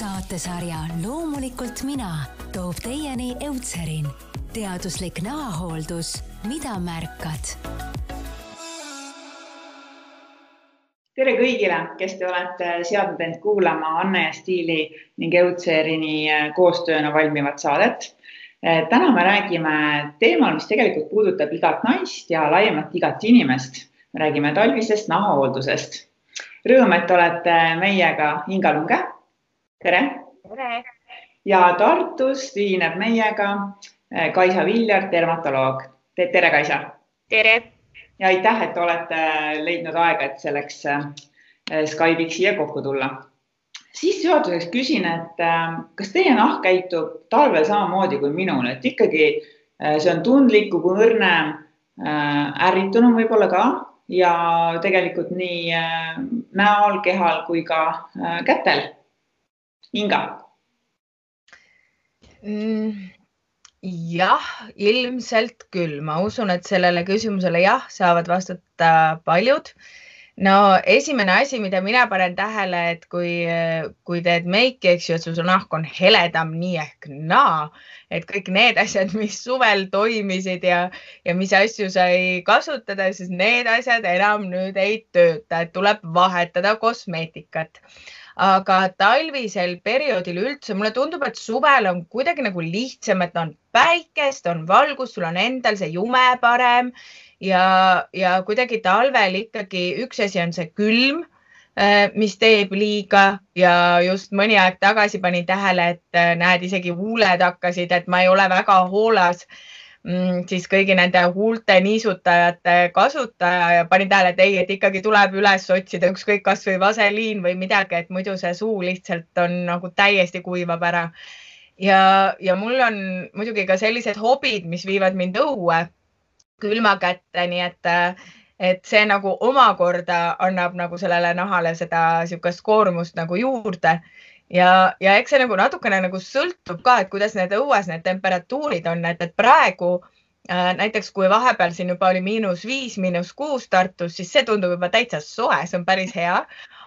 saatesarja Loomulikult mina toob teieni Eutserin, teaduslik näohooldus, mida märkad. tere kõigile, kes te olete seadnud end kuulama Anne ja Stiili ning Eutserini koostööna valmivat saadet. täna me räägime teemal, mis tegelikult puudutab igat naist ja laiemalt igat inimest. me räägime talvisest nahahooldusest. Rõõm, et olete meiega, Inga Lunge tere. tere. ja Tartust ühineb meiega eh, Kaisa Viljar, dermatoloog. tere, Kaisa. tere. ja aitäh, et olete leidnud aega, et selleks eh, Skype'iks siia kokku tulla. sissejuhatuseks küsin, et eh, kas teie nahk käitub talvel samamoodi kui minul, et ikkagi see on tundlik, õrne, ärritunum võib-olla ka ja tegelikult nii näol, kehal kui ka kätel Inga mm,? jah, ilmselt küll, ma usun, et sellele küsimusele jah, saavad vastata paljud. no esimene asi, mida mina panen tähele, et kui, kui teed meiki, eks ju, et su nahk on heledam nii ehk naa, et kõik need asjad, mis suvel toimisid ja, ja mis asju sai kasutada, siis need asjad enam nüüd ei tööta, et tuleb vahetada kosmeetikat aga talvisel perioodil üldse mulle tundub, et suvel on kuidagi nagu lihtsam, et on päikest, on valgust, sul on endal see jume parem. Ja, ja kuidagi talvel ikkagi üks asi on see külm äh, mis teeb liiga. Ja just mõni aeg tagasi panin tähele, et äh, näed, isegi huuled hakkasid, et ma ei ole väga hoolas. Mm, siis kõigi nende huulte niisutajate kasutaja ja panin tähele, et ei, et ikkagi tuleb üles otsida ükskõik kasvõi vaseliin või midagi, et muidu see suu lihtsalt on nagu täiesti kuivab ära. ja, ja mul on muidugi ka sellised hobid, mis viivad mind õue külma kätte, nii et et see nagu omakorda annab nagu sellele nahale seda niisugust koormust nagu juurde ja, ja eks see nagu natukene nagu sõltub ka, et kuidas need õues need temperatuurid on, et, et praegu äh, näiteks kui vahepeal siin juba oli miinus viis, miinus kuus Tartus, siis see tundub juba täitsa soe, see on päris hea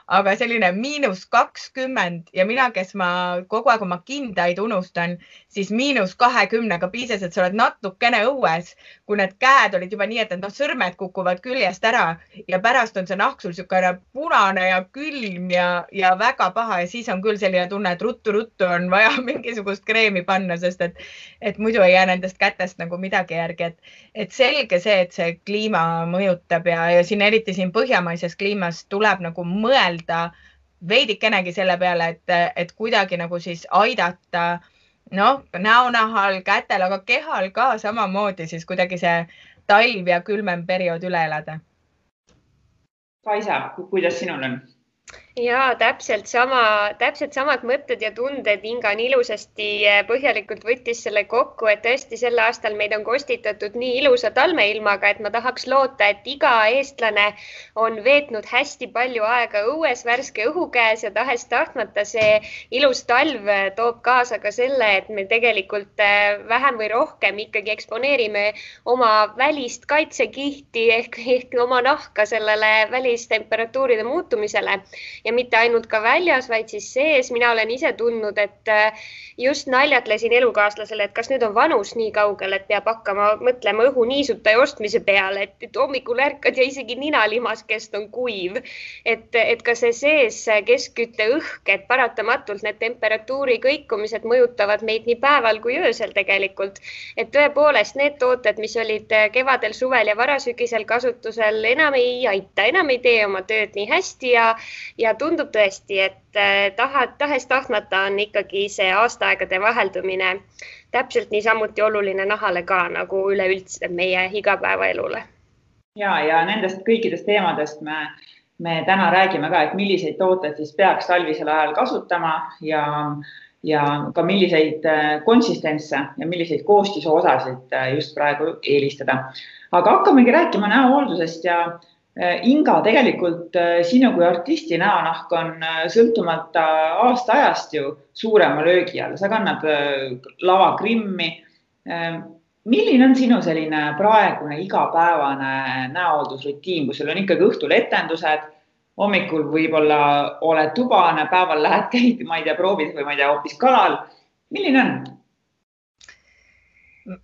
aga selline miinus kakskümmend ja mina, kes ma kogu aeg oma kindaid unustan, siis miinus kahekümnega piisas, et sa oled natukene õues, kui need käed olid juba nii, et noh, sõrmed kukuvad küljest ära ja pärast on see nahk sul niisugune punane ja külm ja, ja väga paha. Ja siis on küll selline tunne, et ruttu-ruttu on vaja mingisugust kreemi panna, sest et, et muidu ei jää nendest kätest nagu midagi järgi, et, et selge see, et see kliima mõjutab ja, ja siin eriti siin põhjamaises kliimas tuleb nagu mõelda mõelda veidikenegi selle peale, et, et kuidagi nagu siis aidata noh, näonahal, kätel, aga kehal ka samamoodi siis kuidagi see talv ja külmem periood üle elada. Kaisa, kuidas sinul on? Ja täpselt sama, täpselt samad mõtted ja tunded. Inga nii ilusasti eh, põhjalikult võttis selle kokku, et tõesti sel aastal meid on kostitatud nii ilusa talmeilmaga, et ma tahaks loota, et iga eestlane on veetnud hästi palju aega õues värske õhu käes ja tahes-tahtmata see ilus talv toob kaasa ka selle, et me tegelikult eh, vähem või rohkem ikkagi eksponeerime oma välist kaitsekihti ehk, ehk oma nahka sellele välistemperatuuride muutumisele ja mitte ainult ka väljas, vaid siis sees. mina olen ise tundnud, et äh, just naljatlesin elukaaslasele, et kas nüüd on vanus nii kaugel, et peab hakkama mõtlema õhuniisutaja ostmise peale, et, et hommikul ärkad ja isegi nina limaskest on kuiv. et, et ka see sees keskkütte õhk, et paratamatult need temperatuuri kõikumised mõjutavad meid nii päeval kui öösel tegelikult. et tõepoolest need tooted, mis olid kevadel, suvel ja varasügisel kasutusel, enam ei aita, enam ei tee oma tööd nii hästi ja, ja tundub tõesti, et äh, taha, tahes-tahtmata on ikkagi see aastaaegade vaheldumine täpselt niisamuti oluline nahale ka nagu üleüldse meie igapäevaelule. ja, ja nendest kõikidest teemadest me, me täna räägime ka, et milliseid tooteid siis peaks talvisel ajal kasutama ja ja ka milliseid äh, konsistentse ja milliseid koostisosasid äh, just praegu eelistada. aga hakkamegi rääkima näohooldusest ja Inga, tegelikult äh, sinu kui artisti näonahk on äh, sõltumata aastaajast ju suurema löögi all, sa kannad lavakrimmi. milline on sinu selline praegune igapäevane näohooldusrutiin, kui sul on ikkagi õhtul etendused, hommikul võib-olla oled tubane, päeval lähed, käid, ma ei tea, proovid või ma ei tea, hoopis kalal. milline on?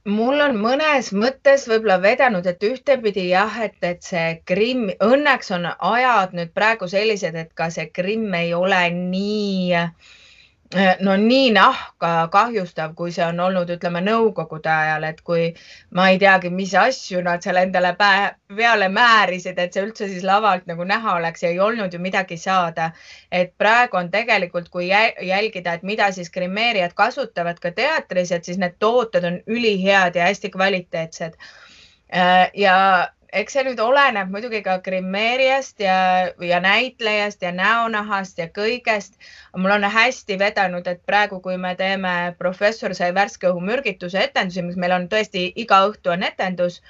Mul on mõnes mõttes võib-olla vedanud, et ühtepidi jah, et, et see Krimm, õnneks on ajad nüüd praegu sellised, et ka see Krimm ei ole nii äh, no nii nahka kahjustav, kui see on olnud, ütleme nõukogude ajal, et kui ma ei teagi, mis asju nad seal endale peale määrisid, et see üldse siis lavalt nagu näha oleks ja ei olnud ju midagi saada. et praegu on tegelikult, kui jälgida, et mida siis grimeerijad kasutavad ka teatris, et siis need tooted on ülihead ja hästi kvaliteetsed. Äh, ja eks see nüüd oleneb muidugi ka grimeerijast ja, ja näitlejast ja näonahast ja kõigest. mul on hästi vedanud, et praegu, kui me teeme Professor sai värske õhu mürgituse etendusi, mis meil on tõesti iga õhtu on etendus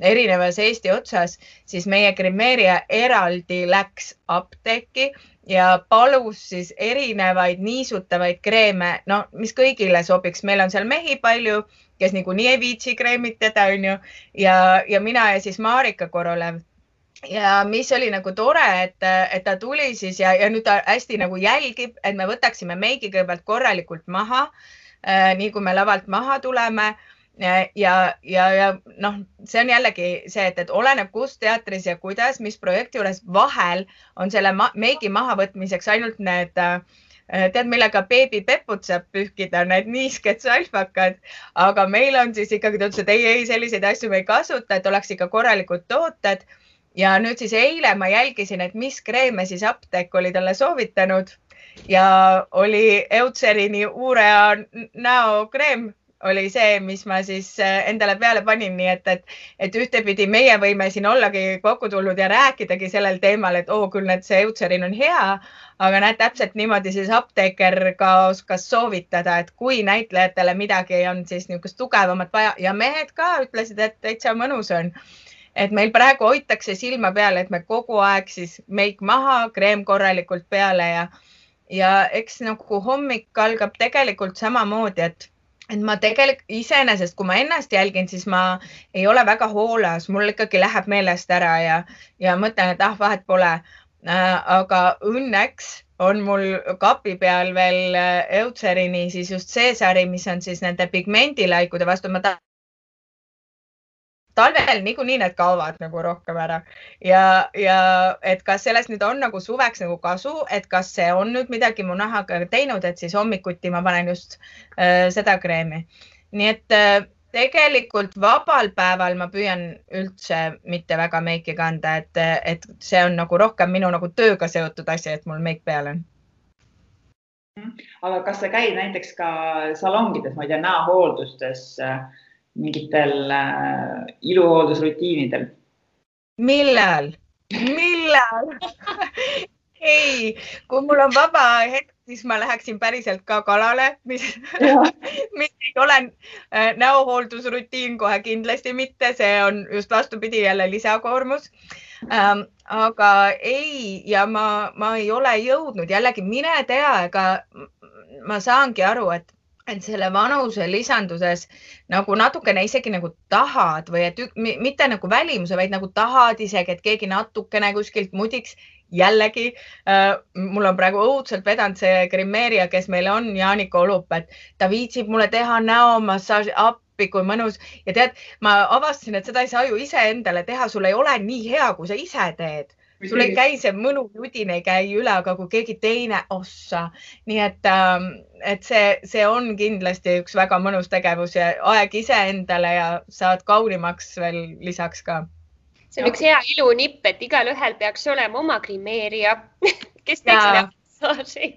erinevas Eesti otsas, siis meie grimeerija eraldi läks apteeki ja palus siis erinevaid niisutavaid kreeme, no mis kõigile sobiks, meil on seal mehi palju kes niikuinii ei viitsi kreemitada, onju. ja, ja mina ja siis Marika Korolev ja mis oli nagu tore, et, et ta tuli siis ja, ja nüüd ta hästi nagu jälgib, et me võtaksime meigi kõigepealt korralikult maha äh,. nii kui me lavalt maha tuleme ja, ja, ja noh, see on jällegi see, et, et oleneb, kus teatris ja kuidas, mis projekti juures vahel on selle ma meigi mahavõtmiseks ainult need äh, Äh, tead, millega beebi peput saab pühkida, need niisked salvakad, aga meil on siis ikkagi, ta ütles, et ei, ei, selliseid asju me ei kasuta, et oleks ikka korralikud tooted. ja nüüd siis eile ma jälgisin, et mis kreeme siis apteek oli talle soovitanud ja oli Eutserini Urea näokreem oli see, mis ma siis äh, endale peale panin, nii et, et, et ühtepidi meie võime siin ollagi kokku tulnud ja rääkidagi sellel teemal, et oo oh, küll, et see Eutserin on hea, aga näed, täpselt niimoodi siis apteeker ka oskas soovitada, et kui näitlejatele midagi on siis niisugust tugevamat vaja ja mehed ka ütlesid, et täitsa mõnus on. Et meil praegu hoitakse silma peal, et me kogu aeg siis meik maha, kreem korralikult peale ja, ja eks nagu hommik algab tegelikult samamoodi, et et ma tegelikult iseenesest, kui ma ennast jälgin, siis ma ei ole väga hoolas, mul ikkagi läheb meelest ära ja, ja mõtlen, et ah, vahet pole äh,. aga õnneks on mul kapi peal veel äh, Eutserini siis just see sari, mis on siis nende pigmendilaikude vastu. ma tahan talvel niikuinii need kaovad nagu rohkem ära. Ja, ja et kas sellest nüüd on nagu suveks nagu kasu, et kas see on nüüd midagi mu nahaga teinud, et siis hommikuti ma panen just äh, seda kreemi. nii et äh, tegelikult vabal päeval ma püüan üldse mitte väga meiki kanda, et, et see on nagu rohkem minu nagu tööga seotud asi, et mul meik peal on. Aga kas sa käid näiteks ka salongides, ma ei tea, näohooldustes äh, mingitel äh, iluhooldusrutiinidel? millal, millal? Ei, kui mul on vaba hetk, siis ma läheksin päriselt ka kalale, mis, mis ei ole äh, näohooldusrutiin kohe kindlasti mitte, see on just vastupidi jälle lisakoormus. Ähm,. aga ei, ja ma, ma ei ole jõudnud. Jällegi, mine tea, ega ma saangi aru, et et selle vanuse lisanduses nagu natukene isegi nagu tahad või et mitte nagu välimuse, vaid nagu tahad isegi, et keegi natukene kuskilt mudiks. jällegi äh, mul on praegu õudselt vedanud see grimeerija, kes meil on, Jaanika Olup, et ta viitsib mulle teha näomassaaži appi, kui mõnus ja tead, ma avastasin, et seda ei saa ju iseendale teha, sul ei ole nii hea, kui sa ise teed sul ei käi see mõnu judin ei käi üle, aga kui keegi teine, ossa, nii et, ähm, et see, see on kindlasti üks väga mõnus tegevus ja aeg iseendale ja saad kaunimaks veel lisaks ka. see on üks hea ilunipp, et igalühel peaks olema oma grimeerija, kes teeks seda massaaži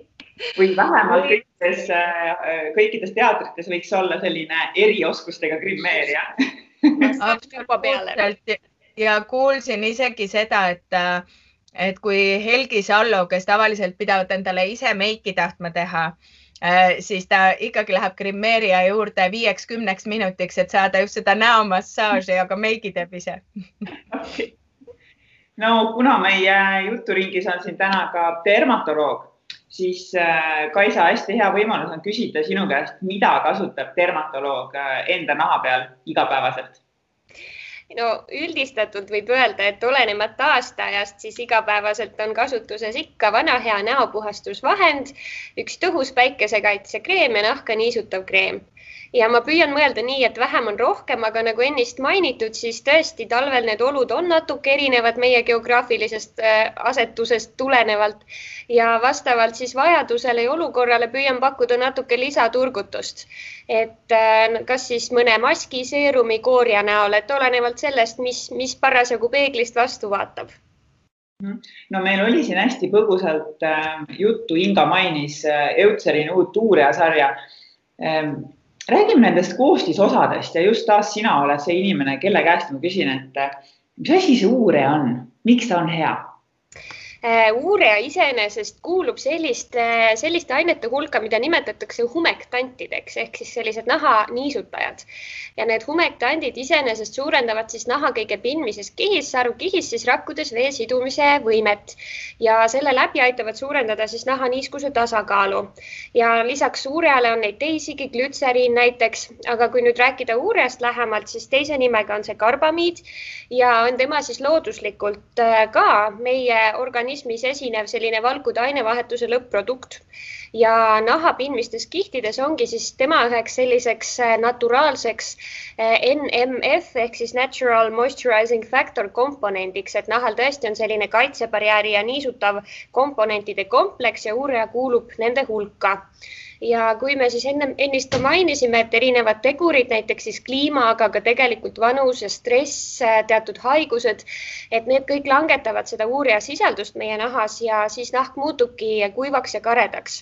või vähemalt kõikides, äh, kõikides teatrites võiks olla selline erioskustega grimeerija ja kuulsin isegi seda, et, et kui Helgi Sallo, kes tavaliselt pidavat endale ise meiki tahtma teha, siis ta ikkagi läheb grimeerija juurde viieks-kümneks minutiks, et saada just seda näomassaaži, aga meigi teeb ise. Okay.. no kuna meie juturingis on siin täna ka dermatoloog, siis äh, Kaisa, hästi hea võimalus on küsida sinu käest, mida kasutab dermatoloog äh, enda naha peal igapäevaselt no üldistatult võib öelda, et olenemata aastaajast, siis igapäevaselt on kasutuses ikka vana hea näopuhastusvahend, üks tõhus päikesekaitsekreem ja nahka niisutav kreem ja ma püüan mõelda nii, et vähem on rohkem, aga nagu ennist mainitud, siis tõesti talvel need olud on natuke erinevad meie geograafilisest äh, asetusest tulenevalt. Ja vastavalt siis vajadusele ja olukorrale püüan pakkuda natuke lisaturgutust. et äh, kas siis mõne maski, seerumi, koorja näol, et olenevalt sellest, mis, mis parasjagu peeglist vastu vaatab. No meil oli siin hästi põgusalt äh, juttu, Inga mainis Eutserini uut uurijasarja ähm, räägime nendest koostisosadest ja just taas sina oled see inimene, kelle käest ma küsin, et mis asi see uurija on, miks ta on hea Äh, uureja iseenesest kuulub selliste, selliste ainete hulka, mida nimetatakse humektantideks ehk siis sellised nahaniisutajad. ja need humektandid iseenesest suurendavad siis naha kõige pindmises kihis, sarvkihis siis rakkudes vee sidumise võimet ja selle läbi aitavad suurendada siis nahaniiskuse tasakaalu. ja lisaks uurejale on neid teisigi, glütseriin näiteks, aga kui nüüd rääkida uurejast lähemalt, siis teise nimega on see karbamiid ja on tema siis looduslikult äh, ka meie organismi organismis esinev selline valkude ainevahetuse lõpp-produkt ja nahapindmistes kihtides ongi siis tema üheks selliseks äh, naturaalseks äh, NMF ehk siis natural moisturizing factor komponendiks, et nahal tõesti on selline kaitsebarjääri ja niisutav komponentide kompleks ja uurija kuulub nende hulka. Ja kui me siis ennem, ennist ka mainisime, et erinevad tegurid, näiteks siis kliima, aga ka tegelikult vanus ja stress, teatud haigused, et need kõik langetavad seda uurija sisaldust meie nahas ja siis nahk muutubki kuivaks ja karedaks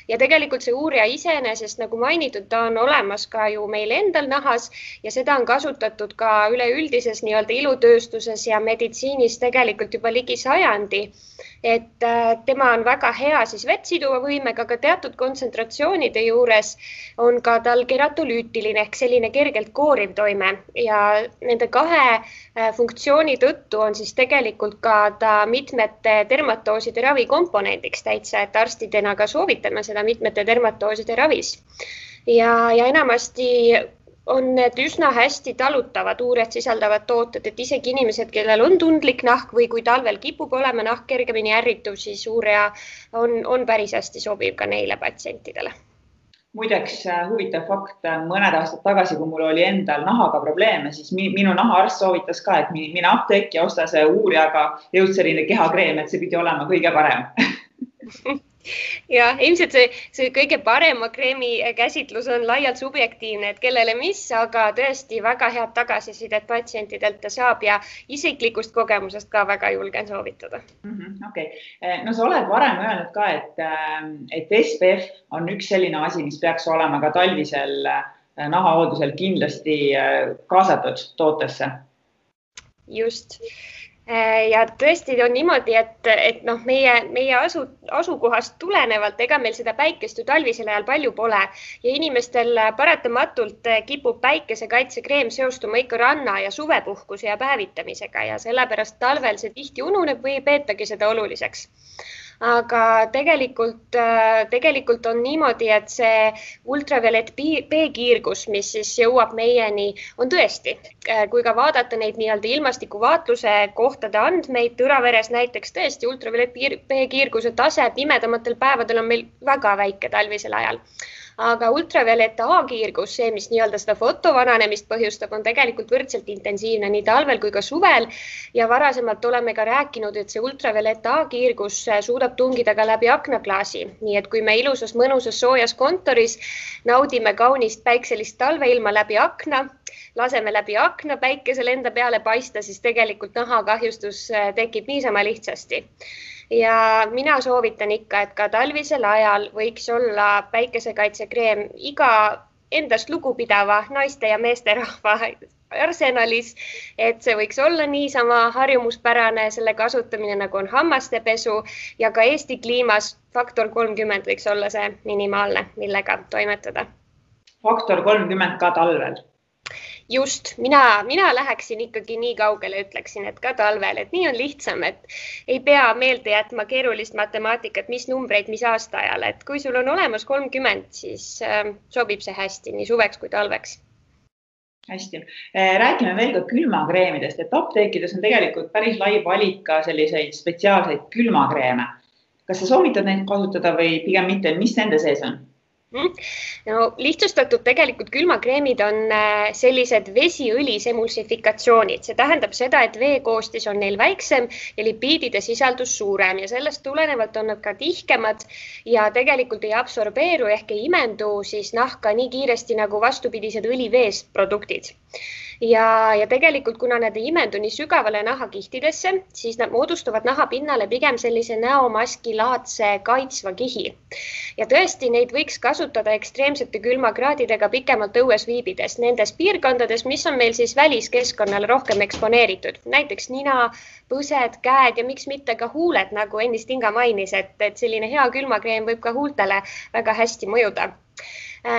ja tegelikult see uurija iseenesest, nagu mainitud, ta on olemas ka ju meil endal nahas ja seda on kasutatud ka üleüldises nii-öelda ilutööstuses ja meditsiinis tegelikult juba ligi sajandi. Et äh, tema on väga hea siis vett siduva võimega, aga teatud kontsentratsioonide juures on ka tal keratolüütiline ehk selline kergelt kooriv toime. Ja nende kahe äh, funktsiooni tõttu on siis tegelikult ka ta mitmete dermatooside ravi komponendiks täitsa, et arstidena ka soovitame seda mitmete dermatooside ravis. Ja, ja enamasti on need üsna hästi talutavad uured sisaldavad tooted, et isegi inimesed, kellel on tundlik nahk või kui talvel kipub olema nahk kergemini ärrituv, siis uureja on, on päris hästi sobiv ka neile patsientidele. Muideks äh, huvitav fakt, äh, mõned aastad tagasi, kui mul oli endal nahaga probleeme, siis minu nahaarst soovitas ka, et mine apteeki ja osta see uurijaga jõudseline kehakreem, et see pidi olema kõige parem jah, ilmselt see, see kõige parema kreemi käsitlus on laialt subjektiivne, et kellele mis, aga tõesti väga head tagasisidet patsientidelt ta saab ja isiklikust kogemusest ka väga julgen soovitada -hmm,. okei eh, no sa oled varem öelnud ka, et, eh, et SPF on üks selline asi, mis peaks olema ka talvisel eh, nahahooldusel kindlasti kaasatud tootesse. just ja tõesti on niimoodi, et, et noh, meie, meie asu, asukohast tulenevalt, ega meil seda päikest ju talvisel ajal palju pole. Ja inimestel paratamatult kipub päikesekaitsekreem seostuma ikka ranna ja suvepuhkuse ja päevitamisega. Ja sellepärast talvel see tihti ununeb või ei peetagi seda oluliseks aga tegelikult, äh, tegelikult on niimoodi, et see ultraviolett B-kiirgus, mis siis jõuab meieni, on tõesti, äh, kui ka vaadata neid nii-öelda ilmastikuvaatluse kohtade andmeid tõraveres näiteks tõesti ultraviolett B-kiirguse tase pimedamatel päevadel on meil väga väike talvisel ajal aga ultravioletta A-kiirgus, see, mis nii-öelda seda fotovananemist põhjustab, on tegelikult võrdselt intensiivne nii talvel kui ka suvel. ja varasemalt oleme ka rääkinud, et see ultravioletta A-kiirgus suudab tungida ka läbi aknaklaasi, nii et kui me ilusas, mõnusas, soojas kontoris naudime kaunist päikselist talveilma läbi akna, laseme läbi akna päikesel enda peale paista, siis tegelikult nahakahjustus tekib niisama lihtsasti ja mina soovitan ikka, et ka talvisel ajal võiks olla päikesekaitsekreem iga endast lugupidava naiste ja meesterahva arsenalis, et see võiks olla niisama harjumuspärane, selle kasutamine nagu on hammastepesu ja ka Eesti kliimas faktor kolmkümmend võiks olla see minimaalne, millega toimetada. faktor kolmkümmend ka talvel just mina, mina läheksin ikkagi nii kaugele, ütleksin, et ka talvel, et nii on lihtsam, et ei pea meelde jätma keerulist matemaatikat, mis numbreid, mis aastaajal, et kui sul on olemas kolmkümmend, siis äh, sobib see hästi nii suveks kui talveks hästi, äh, räägime veel ka külmakreemidest, et apteekides on tegelikult päris lai valik ka selliseid spetsiaalseid külmakreeme. kas sa soovitad neid kasutada või pigem mitte, mis nende sees on? Mhm. no lihtsustatud tegelikult külmakreemid on äh, sellised vesiõlis emulsifikatsioonid, see tähendab seda, et vee koostis on neil väiksem ja lipiidide sisaldus suurem ja sellest tulenevalt on nad ka tihkemad ja tegelikult ei absorbeeru ehk ei imendu siis nahka nii kiiresti nagu vastupidised õliveest produktid ja, ja tegelikult, kuna nad ei imendu nii sügavale nahakihtidesse, siis nad moodustavad nahapinnale pigem sellise näomaskilaadse kaitsva kihi. ja tõesti, neid võiks kasutada ekstreemsete külmakraadidega pikemalt õues viibides nendes piirkondades, mis on meil siis väliskeskkonnale rohkem eksponeeritud, näiteks nina, põsed, käed ja miks mitte ka huuled, nagu ennist Inga mainis, et, et selline hea külmakreem võib ka huultele väga hästi mõjuda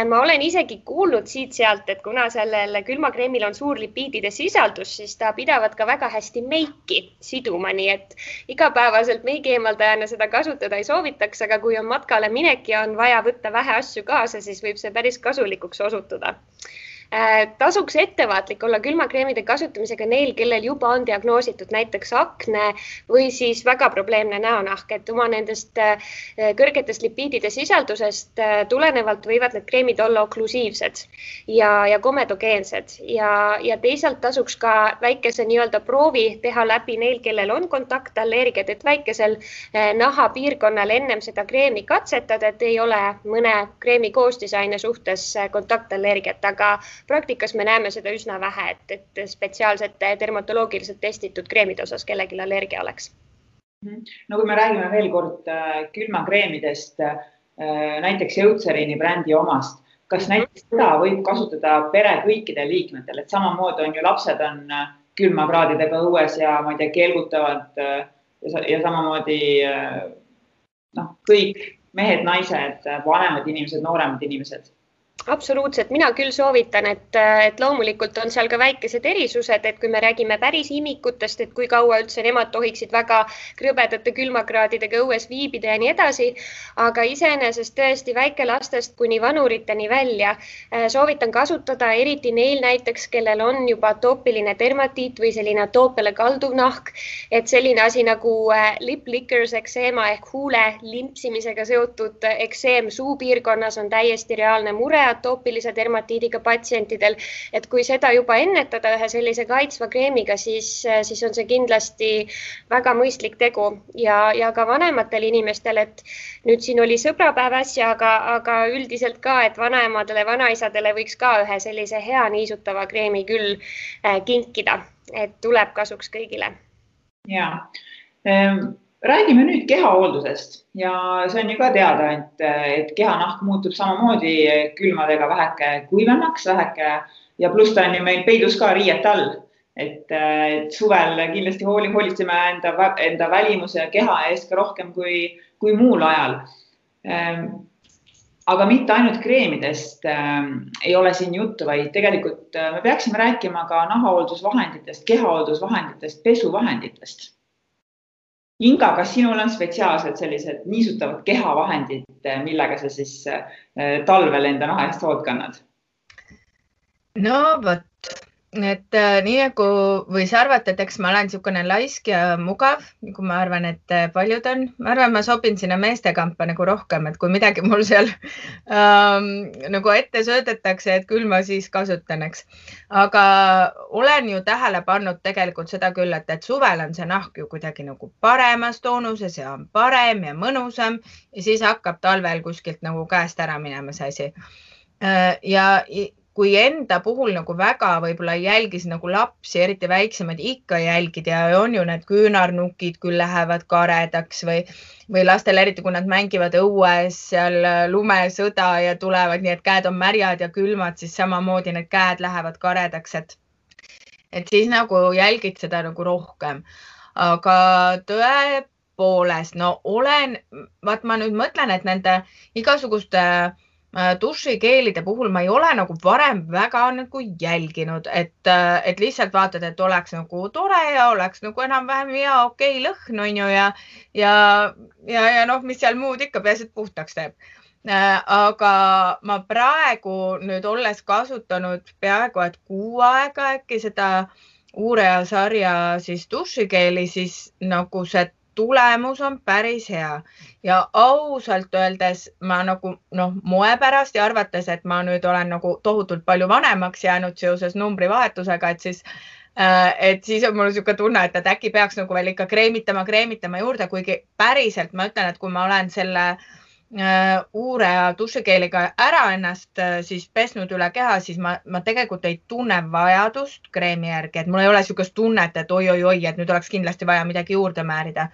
ma olen isegi kuulnud siit-sealt, et kuna sellel külmakreemil on suur lipiidide sisaldus, siis ta pidavat ka väga hästi meiki siduma, nii et igapäevaselt meigi eemaldajana seda kasutada ei soovitaks, aga kui on matkale minek ja on vaja võtta vähe asju kaasa, siis võib see päris kasulikuks osutuda. Äh, tasuks ettevaatlik olla külmakreemide kasutamisega neil, kellel juba on diagnoositud näiteks akne või siis väga probleemne näonahk, et oma nendest äh, kõrgetest lipiidide sisaldusest äh, tulenevalt võivad need kreemid olla oklusiivsed ja, ja komedogeensed. Ja, ja teisalt tasuks ka väikese nii-öelda proovi teha läbi neil, kellel on kontaktallergiad, et väikesel nahapiirkonnal ennem seda kreemi katsetada, et ei ole mõne kreemi koostisaine suhtes kontaktallergiat, aga praktikas me näeme seda üsna vähe, et, et spetsiaalsete dermatoloogiliselt testitud kreemide osas kellelgi allergia oleks. no kui me räägime veel kord äh, külmakreemidest äh,, näiteks Eucerini brändi omast, kas mhm. näiteks seda võib kasutada pere kõikidel liikmetel, et samamoodi on ju lapsed on äh, külmakraadidega õues ja ma ei tea, kelgutavad ja, ja samamoodi noh, kõik mehed, naised, vanemad inimesed, nooremad inimesed absoluutselt, mina küll soovitan, et, et loomulikult on seal ka väikesed erisused, et kui me räägime päris imikutest, et kui kaua üldse nemad tohiksid väga krõbedate külmakraadidega õues viibida ja nii edasi. aga iseenesest tõesti väikelastest kuni vanuriteni välja äh, soovitan kasutada, eriti neil näiteks, kellel on juba atoopiline dermatiit või selline atoopiale kalduv nahk. et selline asi nagu äh, lip lickers ekseema ehk huule limpsimisega seotud ekseem suupiirkonnas on täiesti reaalne mure atoopilise dermatiidiga patsientidel, et kui seda juba ennetada ühe sellise kaitsva kreemiga, siis, siis on see kindlasti väga mõistlik tegu ja, ja ka vanematel inimestel, et nüüd siin oli sõbrapäev äsja, aga, aga üldiselt ka, et vanaemadele, vanaisadele võiks ka ühe sellise hea niisutava kreemi küll äh, kinkida, et tuleb kasuks kõigile. ja räägime nüüd kehahooldusest. Ja see on ju ka teada, et, et kehanahk muutub samamoodi külmadega väheke kuivemaks, väheke ja pluss ta on ju meil peidus ka riiete all. et, suvel kindlasti hooli, hoolitseme enda, enda välimuse ja keha eest ka rohkem kui, kui muul ajal. Ähm, aga mitte ainult kreemidest äh, ei ole siin juttu, vaid tegelikult äh, me peaksime rääkima ka nahahooldusvahenditest, kehahooldusvahenditest, pesuvahenditest Inga, kas sinul on spetsiaalsed sellised niisutavad kehavahendid, millega sa siis äh, talvel enda naha eest hoolt kannad? no vot, et äh, nii nagu võis arvata, et eks ma olen niisugune laisk ja mugav, nagu ma arvan, et äh, paljud on. ma arvan, ma sobin sinna meestekampa nagu rohkem, et kui midagi mul seal ähm, nagu ette söödetakse, et küll ma siis kasutan, eks. aga olen ju tähele pannud tegelikult seda küll, et, et suvel on see nahk ju kuidagi nagu paremas toonuses ja on parem ja mõnusam ja siis hakkab talvel kuskilt nagu käest ära minema see asi äh, ja kui enda puhul nagu väga võib-olla ei jälgi nagu lapsi, eriti väiksemaid ikka jälgid ja on ju need küünarnukid küll lähevad karedaks või, või lastel, eriti kui nad mängivad õues seal lumesõda ja tulevad, nii et käed on märjad ja külmad, siis samamoodi need käed lähevad karedaks, et, et siis nagu jälgid seda nagu rohkem. aga tõepoolest, no olen, vaat ma nüüd mõtlen, et nende igasuguste äh, Äh, dušikeelide puhul ma ei ole nagu varem väga nagu jälginud, et, äh, et lihtsalt vaatad, et oleks nagu tore ja oleks nagu enam-vähem hea okei okay, lõhn on ju ja, ja, ja, ja noh, mis seal muud ikka, peaasi, et puhtaks teeb. Äh, aga ma praegu nüüd olles kasutanud peaaegu et kuu aega äkki seda Uurea sarja siis dušikeeli, siis nagu see tulemus on päris hea. Ja ausalt öeldes ma nagu noh, moe pärast ja arvates, et ma nüüd olen nagu tohutult palju vanemaks jäänud seoses numbrivahetusega, et siis äh, et siis on mul niisugune tunne, et, et äkki peaks nagu veel ikka kreemitama, kreemitama juurde, kuigi päriselt ma ütlen, et kui ma olen selle äh, uure dušikeeliga ära ennast äh, siis pesnud üle keha, siis ma, ma tegelikult ei tunne vajadust kreemi järgi, et mul ei ole niisugust tunnet, et oi-oi-oi, et nüüd oleks kindlasti vaja midagi juurde määrida.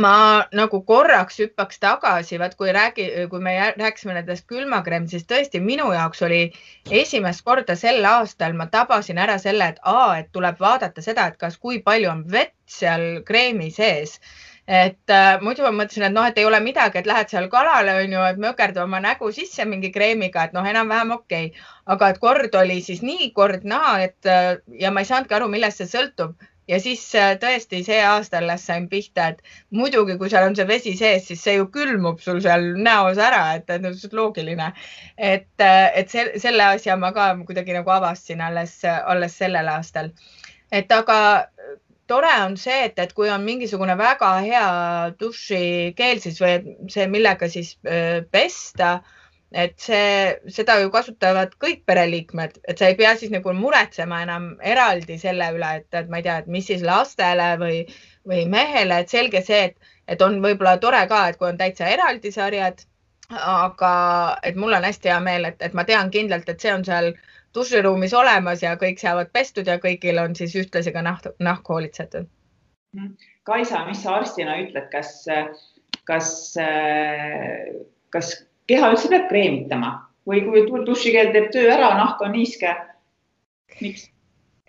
Ma nagu korraks hüppaks tagasi, vaat kui räägi, kui me rääkisime nendest külmakreem, siis tõesti minu jaoks oli esimest korda sel aastal ma tabasin ära selle, et aa, et tuleb vaadata seda, et kas, kui palju on vett seal kreemi sees et äh, muidu ma mõtlesin, et noh, et ei ole midagi, et lähed seal kalale, on ju, et mökerdad oma nägu sisse mingi kreemiga, et noh, enam-vähem okei okay.. aga et kord oli siis nii, kord naa, et äh, ja ma ei saanudki aru, millest see sõltub ja siis äh, tõesti see aasta alles sain pihta, et muidugi, kui seal on see vesi sees, siis see ju külmub sul seal näos ära, et, et no see on loogiline. et, äh, et see, selle asja ma ka kuidagi nagu avastasin alles, alles sellel aastal. et aga tore on see, et, et kui on mingisugune väga hea dušikeel siis või see, millega siis pesta, et see, seda ju kasutavad kõik pereliikmed, et sa ei pea siis nagu muretsema enam eraldi selle üle, et, et ma ei tea, et mis siis lastele või, või mehele, et selge see, et, et on võib-olla tore ka, et kui on täitsa eraldi sarjad, aga et mul on hästi hea meel, et, et ma tean kindlalt, et see on seal duširuumis olemas ja kõik saavad pestud ja kõigil on siis ühtlasi ka nahk, nahk hoolitsetud. Kaisa, mis sa arstina ütled, kas, kas, kas keha üldse peab kreemitama või kui dušikeel teeb töö ära, nahk on niiske? miks?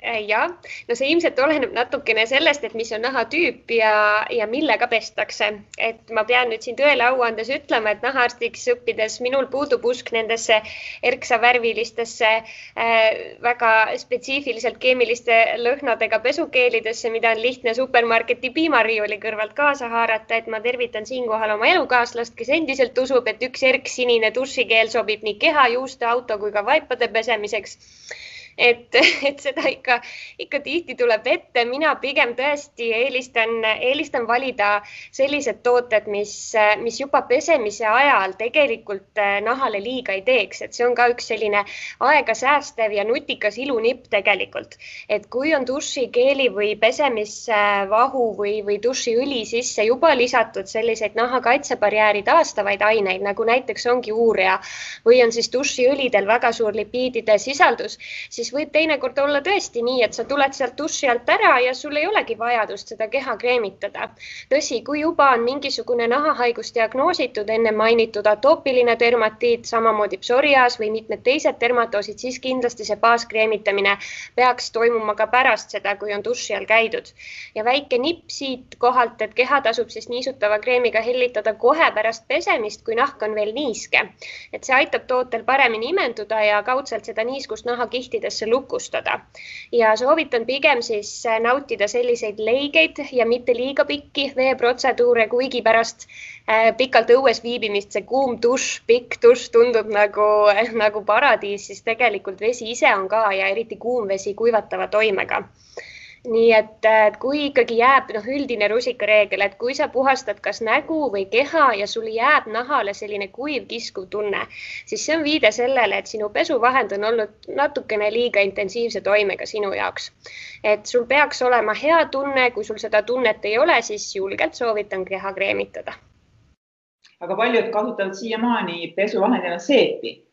Äh, jah, no see ilmselt oleneb natukene sellest, et mis on nahatüüp ja, ja millega pestakse. et ma pean nüüd siin tõele au andes ütlema, et nahaarstiks õppides minul puudub usk nendesse erksavärvilistesse äh, väga spetsiifiliselt keemiliste lõhnadega pesukeelidesse, mida on lihtne supermarketi piimariiuli kõrvalt kaasa haarata, et ma tervitan siinkohal oma elukaaslast, kes endiselt usub, et üks erksinine dušikeel sobib nii keha, juuste, auto kui ka vaipade pesemiseks et, et seda ikka, ikka tihti tuleb ette. mina pigem tõesti eelistan, eelistan valida sellised tooted, mis, mis juba pesemise ajal tegelikult äh, nahale liiga ei teeks, et see on ka üks selline aega säästev ja nutikas ilunipp tegelikult. et kui on dušikeeli või pesemisvahu või, või dušiõli sisse juba lisatud selliseid naha kaitsebarjääri taastavaid aineid, nagu näiteks ongi uurea või on siis dušiõlidel väga suur lipiidide sisaldus, siis siis võib teinekord olla tõesti nii, et sa tuled sealt duši alt ära ja sul ei olegi vajadust seda keha kreemitada. tõsi, kui juba on mingisugune nahahaigus diagnoositud, enne mainitud atoopiline dermatiit, samamoodi psoriaas või mitmed teised dermatoosid, siis kindlasti see baaskreemitamine peaks toimuma ka pärast seda, kui on duši all käidud. ja väike nipp siit kohalt, et keha tasub siis niisutava kreemiga hellitada kohe pärast pesemist, kui nahk on veel niiske. et see aitab tootel paremini imenduda ja kaudselt seda niiskust nahakihtidesse endasse lukustada. ja soovitan pigem siis nautida selliseid leigeid ja mitte liiga pikki veeprotseduure, kuigi pärast äh, pikalt õues viibimist see kuum dušš, pikk dušš tundub nagu, nagu paradiis, siis tegelikult vesi ise on ka ja eriti kuum vesi kuivatava toimega nii et, et kui ikkagi jääb noh, üldine rusikareegel, et kui sa puhastad kas nägu või keha ja sul jääb nahale selline kuiv kiskuv tunne, siis see on viide sellele, et sinu pesuvahend on olnud natukene liiga intensiivse toimega sinu jaoks. et sul peaks olema hea tunne, kui sul seda tunnet ei ole, siis julgelt soovitan keha kreemitada. aga paljud kasutavad siiamaani pesuvahendina seepi.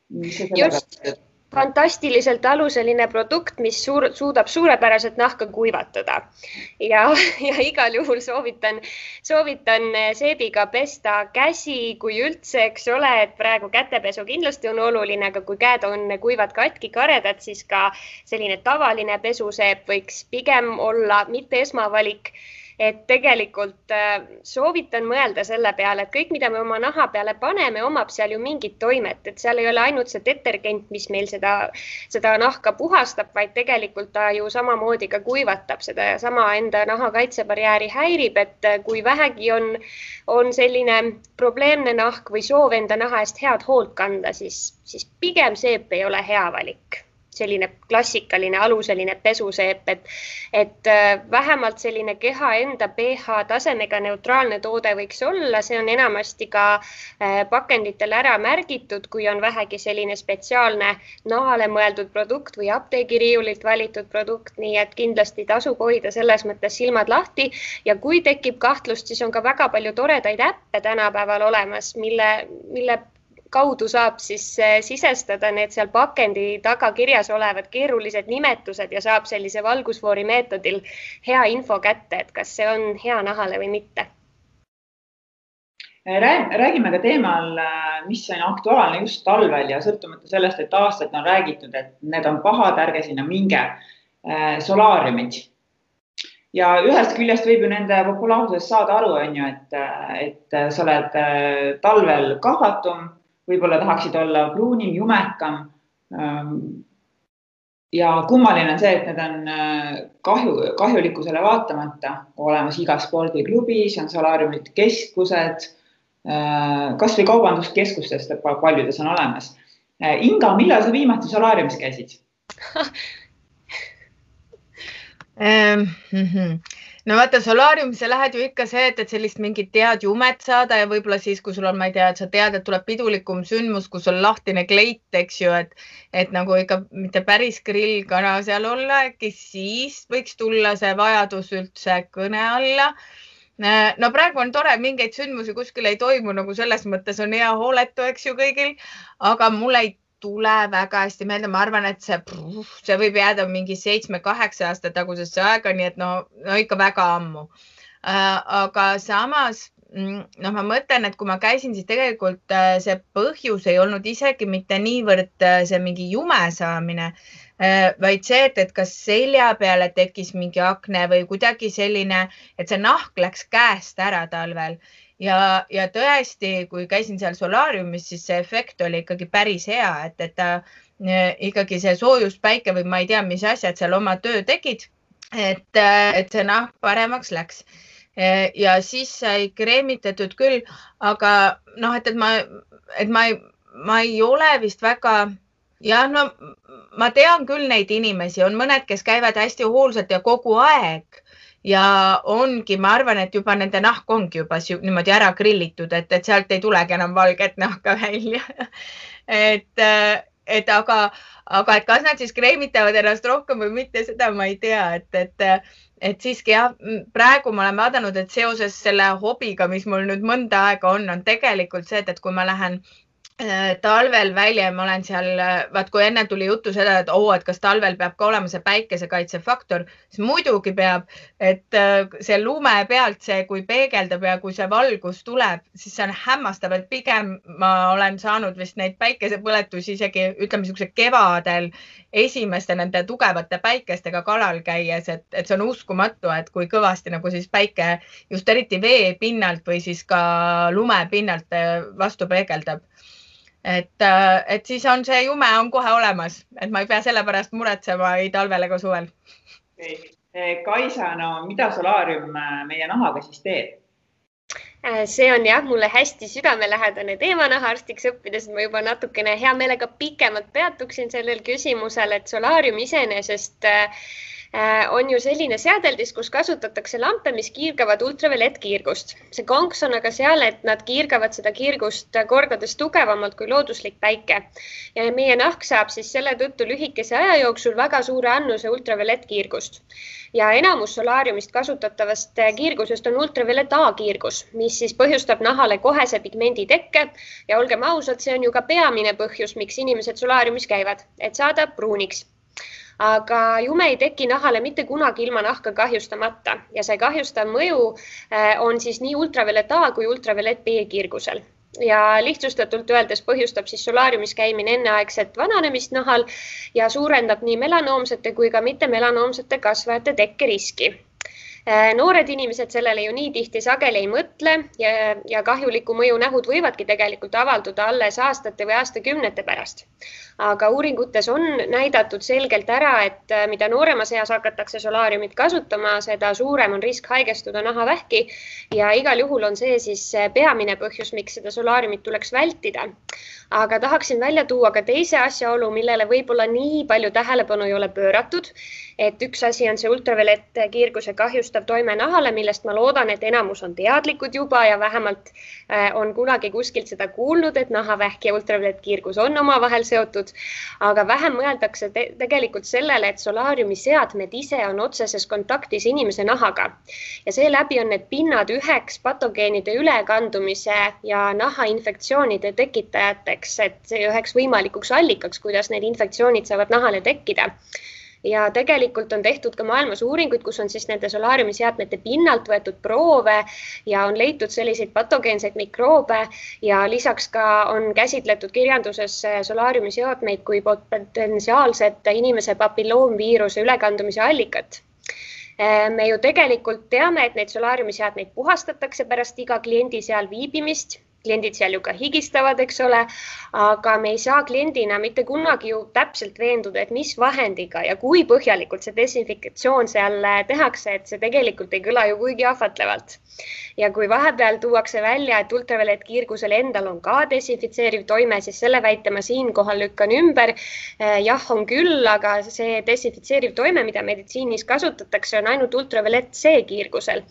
just fantastiliselt aluseline produkt, mis suur, suudab suurepäraselt nahka kuivatada. Ja, ja igal juhul soovitan, soovitan seebiga pesta käsi, kui üldse, eks ole, et praegu kätepesu kindlasti on oluline, aga kui käed on kuivad, katki, karedad, siis ka selline tavaline pesuseep võiks pigem olla mitte esmavalik et tegelikult äh, soovitan mõelda selle peale, et kõik, mida me oma naha peale paneme, omab seal ju mingit toimet, et seal ei ole ainult see detergent, mis meil seda, seda nahka puhastab, vaid tegelikult ta ju samamoodi ka kuivatab seda ja sama enda naha kaitsebarjääri häirib, et kui vähegi on, on selline probleemne nahk või soov enda naha eest head hoolt kanda, siis, siis pigem seep ei ole hea valik selline klassikaline aluseline pesuseep, et, et äh, vähemalt selline keha enda pH tasemega neutraalne toode võiks olla, see on enamasti ka äh, pakenditel ära märgitud, kui on vähegi selline spetsiaalne nahale mõeldud produkt või apteegiriiulilt valitud produkt, nii et kindlasti tasub hoida selles mõttes silmad lahti. Ja kui tekib kahtlust, siis on ka väga palju toredaid äppe tänapäeval olemas, mille, mille kaudu saab siis eh, sisestada need seal pakendi taga kirjas olevad keerulised nimetused ja saab sellise valgusfoori meetodil hea info kätte, et kas see on hea nahale või mitte. räägime ka teemal, eh, mis on aktuaalne just talvel ja sõltumata sellest, et aastaid on räägitud, et need on pahad, ärge sinna minge. Eh, solaariumid ja ühest küljest võib ju nende populaarsusest saada aru, on ju, et, et sa oled talvel kahvatum võib-olla tahaksid olla pruunim, jumekam. Ähm, ja kummaline on see, et need on äh, kahju, kahjulikkusele vaatamata olemas igas spordiklubis, on solaariumid keskused, äh, kasvõi kaubanduskeskustest paljudes on olemas. Äh, Inga, millal sa viimati solaariumis käisid? Mm -hmm no vaata, solaariumisse lähed ju ikka see, et, et sellist mingit head jumet saada ja võib-olla siis, kui sul on, ma ei tea, et sa tead, et tuleb pidulikum sündmus, kus on lahtine kleit, eks ju, et, et nagu ikka mitte päris grillkana seal olla, äkki siis võiks tulla see vajadus üldse kõne alla. No praegu on tore, mingeid sündmusi kuskil ei toimu, nagu selles mõttes on hea hooletu, eks ju, kõigil, aga mul ei tule väga hästi meelde, ma arvan, et see, see võib jääda mingi seitsme-kaheksa aasta tagusesse aega, nii et no, no ikka väga ammu äh,. aga samas mm, noh, ma mõtlen, et kui ma käisin, siis tegelikult äh, see põhjus ei olnud isegi mitte niivõrd äh, see mingi jume saamine, vaid see, et, et kas selja peale tekkis mingi akne või kuidagi selline, et see nahk läks käest ära talvel ja, ja tõesti, kui käisin seal solaariumis, siis see efekt oli ikkagi päris hea, et, et ta äh, ikkagi see soojus päike või ma ei tea, mis asjad seal oma töö tegid. et, äh, et see nahk paremaks läks äh, ja siis sai kreemitatud küll, aga noh, et, et ma, et ma ei, ma ei ole vist väga jah, no ma tean küll neid inimesi, on mõned, kes käivad hästi hoolsalt ja kogu aeg ja ongi, ma arvan, et juba nende nahk ongi juba niimoodi ära grillitud, et, et sealt ei tulegi enam valget nahka välja. Et, et aga, aga et kas nad siis kreemitavad ennast rohkem või mitte, seda ma ei tea, et, et, et siiski jah, praegu ma olen vaadanud, et seoses selle hobiga, mis mul nüüd mõnda aega on, on tegelikult see, et, et kui ma lähen Äh, talvel välja, ma olen seal, äh, vaat kui enne tuli juttu seda, et oo oh,, et kas talvel peab ka olema see päikesekaitsefaktor, siis muidugi peab, et äh, see lume pealt see, kui peegeldab ja kui see valgus tuleb, siis see on hämmastav, et pigem ma olen saanud vist neid päikesepõletusi isegi ütleme niisuguse kevadel esimeste nende tugevate päikestega kalal käies, et, et see on uskumatu, et kui kõvasti nagu siis päike just eriti vee pinnalt või siis ka lume pinnalt vastu peegeldab et, äh, et siis on see jume on kohe olemas, et ma ei pea selle pärast muretsema ei talvel ega suvel. Eh, Kaisa, no mida solaarium äh, meie nahaga siis teeb? Äh, see on jah, mulle hästi südamelähedane teema nahaarstiks õppides, ma juba natukene hea meelega pikemalt peatuksin sellel küsimusel, et solaarium iseenesest äh, Äh, on ju selline seadeldis, kus kasutatakse lampe, mis kiirgavad ultraviolettkiirgust. see konks on aga seal, et nad kiirgavad seda kiirgust kordades tugevamalt kui looduslik päike. Ja meie nahk saab siis selle tõttu lühikese aja jooksul väga suure annuse ultraviolettkiirgust ja enamus solaariumist kasutatavast kiirgusest on ultraviolett A kiirgus, mis siis põhjustab nahale kohese pigmendi tekke. Ja olgem ausad, see on ju ka peamine põhjus, miks inimesed solaariumis käivad, et saada pruuniks aga jume ei teki nahale mitte kunagi ilma nahka kahjustamata. Ja see kahjustav mõju äh, on siis nii ultraviolett A kui ultraviolett B kiirgusel. Ja lihtsustatult öeldes põhjustab siis solaariumis käimine enneaegset vananemist nahal ja suurendab nii melanoomsete kui ka mittemelanoomsete kasvajate tekkeriski noored inimesed sellele ju nii tihti sageli ei mõtle ja, ja kahjuliku mõju nähud võivadki tegelikult avalduda alles aastate või aastakümnete pärast. aga uuringutes on näidatud selgelt ära, et äh, mida nooremas eas hakatakse solaariumit kasutama, seda suurem on risk haigestuda nahavähki ja igal juhul on see siis äh, peamine põhjus, miks seda solaariumit tuleks vältida aga tahaksin välja tuua ka teise asjaolu, millele võib-olla nii palju tähelepanu ei ole pööratud. Et üks asi on see ultraviolettkiirguse kahjustav toime nahale, millest ma loodan, et enamus on teadlikud juba ja vähemalt äh, on kunagi kuskilt seda kuulnud, et nahavähk ja ultraviolettkiirgus on omavahel seotud. aga vähem mõeldakse te tegelikult sellele, et solaariumi seadmed ise on otseses kontaktis inimese nahaga ja seeläbi on need pinnad üheks patogeenide ülekandumise ja nahainfektsioonide tekitajateks et üheks võimalikuks allikaks, kuidas need infektsioonid saavad nahale tekkida ja tegelikult on tehtud ka maailmas uuringuid, kus on siis nende solaariumiseadmete pinnalt võetud proove ja on leitud selliseid patogeenseid mikroobe ja lisaks ka on käsitletud kirjanduses solaariumiseadmeid kui potentsiaalset inimese papilloomviiruse ülekandumise allikat. Me ju tegelikult teame, et neid solaariumiseadmeid puhastatakse pärast iga kliendi seal viibimist kliendid seal ju ka higistavad, eks ole, aga me ei saa kliendina mitte kunagi ju täpselt veenduda, et mis vahendiga ja kui põhjalikult see desinfektsioon seal tehakse, et see tegelikult ei kõla ju kuigi ahvatlevalt ja kui vahepeal tuuakse välja, et ultraviolettkiirgusel endal on ka desinfitseeriv toime, siis selle väite ma siinkohal lükkan ümber. Eh, jah, on küll, aga see desinfitseeriv toime, mida meditsiinis kasutatakse, on ainult ultraviolett C-kiirgusel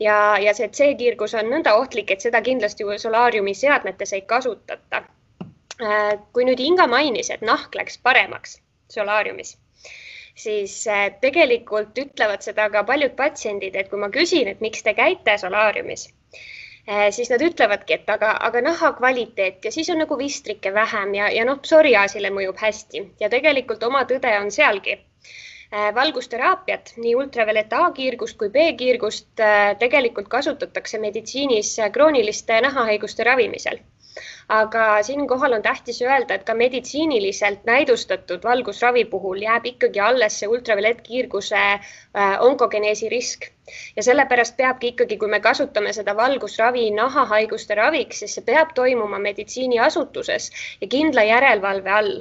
ja, ja see C-kiirgus on nõnda ohtlik, et seda kindlasti solaariumi seadmetes ei kasutata. Eh, kui nüüd Inga mainis, et nahk läks paremaks solaariumis siis äh, tegelikult ütlevad seda ka paljud patsiendid, et kui ma küsin, et miks te käite solaariumis, äh, siis nad ütlevadki, et aga, aga naha kvaliteet ja siis on nagu vistrike vähem ja, ja noh, psoriaasile mõjub hästi. Ja tegelikult oma tõde on sealgi. Äh, valgusteraapiat, nii ultraviolett A-kiirgust kui B-kiirgust tegelikult kasutatakse meditsiinis krooniliste nahahaiguste ravimisel aga siinkohal on tähtis öelda, et ka meditsiiniliselt näidustatud valgusravi puhul jääb ikkagi alles see ultraviolettkiirguse äh, onkogeneesi risk ja sellepärast peabki ikkagi, kui me kasutame seda valgusravi nahahaiguste raviks, siis see peab toimuma meditsiiniasutuses ja kindla järelevalve all,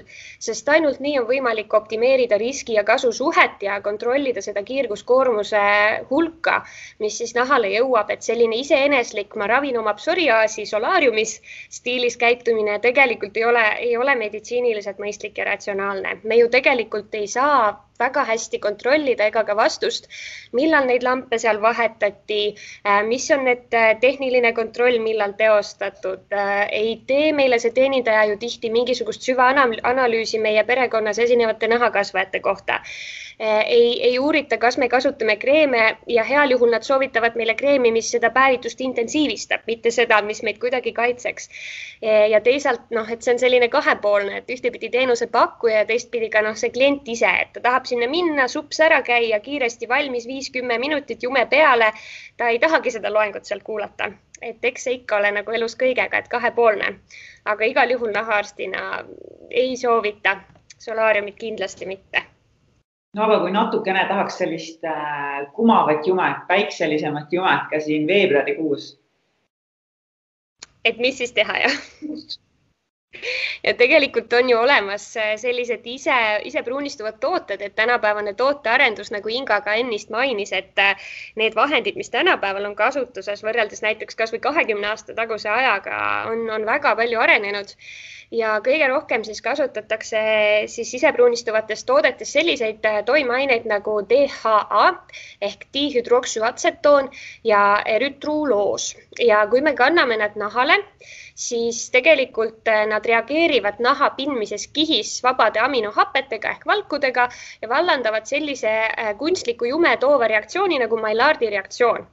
sest ainult nii on võimalik optimeerida riski ja kasu suhet ja kontrollida seda kiirguskoormuse hulka, mis siis nahale jõuab, et selline iseeneslik, ma ravin oma psoriaasi solaariumis stiilis käitumine tegelikult ei ole, ei ole meditsiiniliselt mõistlik ja ratsionaalne. me ju tegelikult ei saa väga hästi kontrollida ega ka vastust, millal neid lampe seal vahetati, äh, mis on need äh, tehniline kontroll, millal teostatud. Äh, ei tee meile see teenindaja ju tihti mingisugust süvaanalüüsi meie perekonnas esinevate nahakasvajate kohta ei, ei uurita, kas me kasutame kreeme ja heal juhul nad soovitavad meile kreemi, mis seda päevitust intensiivistab, mitte seda, mis meid kuidagi kaitseks. ja teisalt noh, et see on selline kahepoolne, et ühtepidi teenusepakkuja ja teistpidi ka noh, see klient ise, et ta tahab sinna minna, sups ära käia, kiiresti valmis, viis-kümme minutit jume peale. ta ei tahagi seda loengut sealt kuulata, et eks see ikka ole nagu elus kõigega, et kahepoolne, aga igal juhul nahaarstina ei soovita solaariumit kindlasti mitte no aga kui natukene tahaks sellist äh, kumavat jumet, päikselisemat jumet ka siin veebruarikuus. et mis siis teha, jah? Ja tegelikult on ju olemas äh, sellised ise, ise pruunistuvad tooted, et tänapäevane tootearendus, nagu Inga ka ennist mainis, et äh, need vahendid, mis tänapäeval on kasutuses võrreldes näiteks kasvõi kahekümne aasta taguse ajaga, on, on väga palju arenenud. Ja kõige rohkem siis kasutatakse siis sisepruunistuvates toodetes selliseid äh, toimeaineid nagu DHA ehk dihüdroksüatsetoon ja erütruloos ja kui me kanname nad nahale, siis tegelikult äh, nad reageerivad naha pindmises kihis vabade aminohapetega ehk valkudega ja vallandavad sellise äh, kunstliku jume toova reaktsiooni nagu Maillardi reaktsioon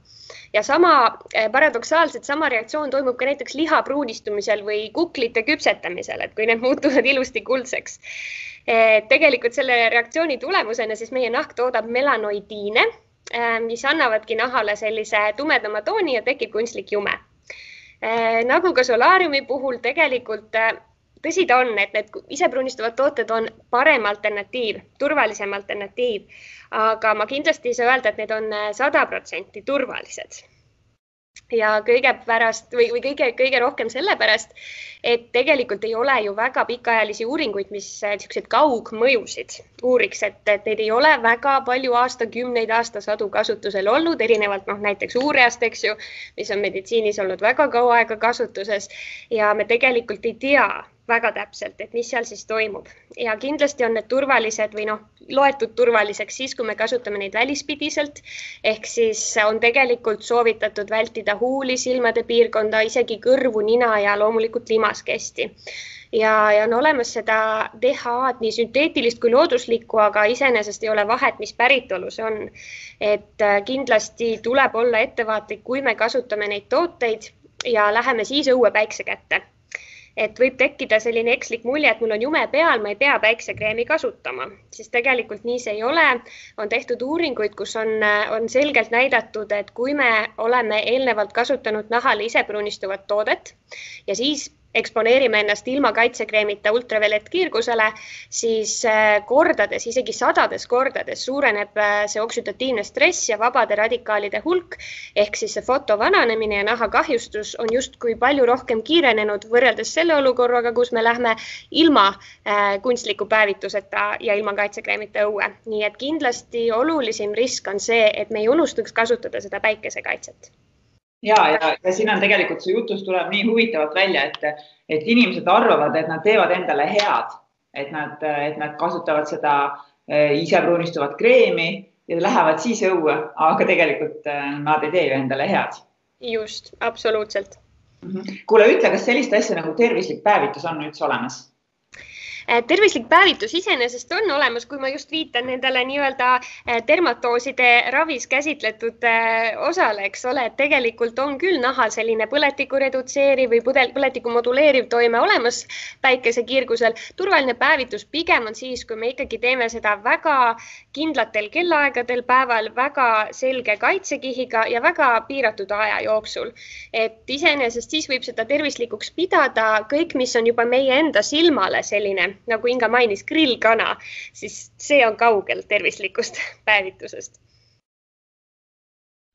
ja sama eh, paradoksaalselt sama reaktsioon toimub ka näiteks liha pruunistumisel või kuklite küpsetamisel, et kui need muutuvad ilusti kuldseks. Tegelikult selle reaktsiooni tulemusena siis meie nahk toodab melanoidiine, mis annavadki nahale sellise tumedama tooni ja tekib kunstlik jume. Nagu ka solaariumi puhul tegelikult tõsi ta on, et need isepruunistuvad tooted on parem alternatiiv, turvalisem alternatiiv, aga ma kindlasti ei saa öelda, et need on sada protsenti turvalised ja kõige pärast või, või kõige, kõige rohkem sellepärast, et tegelikult ei ole ju väga pikaajalisi uuringuid, mis niisuguseid kaugmõjusid uuriks, et, et neid ei ole väga palju aastakümneid, aastasadu kasutusel olnud, erinevalt noh, näiteks uureast, eks ju, mis on meditsiinis olnud väga kaua aega kasutuses. Ja me tegelikult ei tea, väga täpselt, et mis seal siis toimub ja kindlasti on need turvalised või noh, loetud turvaliseks siis, kui me kasutame neid välispidiselt. ehk siis on tegelikult soovitatud vältida huuli, silmade piirkonda, isegi kõrvu, nina ja loomulikult limaskesti ja, ja on olemas seda DHA-d, nii sünteetilist kui looduslikku, aga iseenesest ei ole vahet, mis päritolu see on. et äh, kindlasti tuleb olla ettevaatlik, kui me kasutame neid tooteid ja läheme siis õue päikse kätte et võib tekkida selline ekslik mulje, et mul on jume peal, ma ei pea päiksekreemi kasutama, siis tegelikult nii see ei ole. on tehtud uuringuid, kus on, on selgelt näidatud, et kui me oleme eelnevalt kasutanud nahale isepruunistuvat toodet ja siis eksponeerime ennast ilma kaitsekreemita ultraviolettkiirgusele, siis äh, kordades, isegi sadades kordades suureneb äh, see oksüdatiivne stress ja vabade radikaalide hulk ehk siis see foto vananemine ja nahakahjustus on justkui palju rohkem kiirenenud võrreldes selle olukorraga, kus me lähme ilma äh, kunstliku päevituseta ja ilma kaitsekreemita õue. nii et kindlasti olulisim risk on see, et me ei unustaks kasutada seda päikesekaitset ja, ja, ja siin on tegelikult see jutus tuleb nii huvitavalt välja, et, et inimesed arvavad, et nad teevad endale head, et nad, et nad kasutavad seda eh, isepruunistuvat kreemi ja lähevad siis õue, aga tegelikult eh, nad ei tee ju endale head. just, absoluutselt. Mhm. kuule, ütle, kas sellist asja nagu tervislik päevitus on üldse olemas? Eh, tervislik päevitus iseenesest on olemas, kui ma just viitan nendele nii-öelda eh, dermatooside ravis käsitletud eh, osale, eks ole, et tegelikult on küll nahal selline põletikku redutseeriv või põletikku moduleeriv toime olemas päikesekiirgusel. turvaline päevitus pigem on siis, kui me ikkagi teeme seda väga kindlatel kellaaegadel päeval, väga selge kaitsekihiga ja väga piiratud aja jooksul. et iseenesest siis võib seda tervislikuks pidada kõik, mis on juba meie enda silmale selline nagu Inga mainis, grillkana, siis see on kaugel tervislikust päevitusest.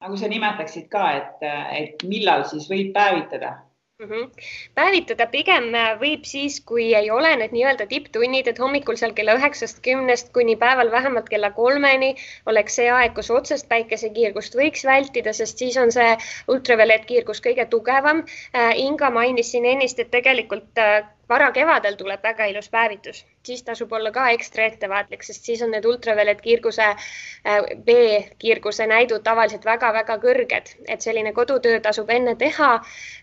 nagu sa nimetaksid ka, et, et millal siis võib päevitada Mm -hmm. päevitada pigem võib siis, kui ei ole need nii-öelda tipptunnid, et hommikul seal kella üheksast, kümnest kuni päeval vähemalt kella kolmeni oleks see aeg, kus otsest päikesekiirgust võiks vältida, sest siis on see ultraviolettkiirgus kõige tugevam. Äh, Inga mainis siin ennist, et tegelikult äh, varakevadel tuleb väga ilus päevitus, siis tasub olla ka ekstra ettevaatlik, sest siis on need ultraviolettkiirguse, äh, B-kiirguse näidud tavaliselt väga-väga kõrged, et selline kodutöö tasub enne teha.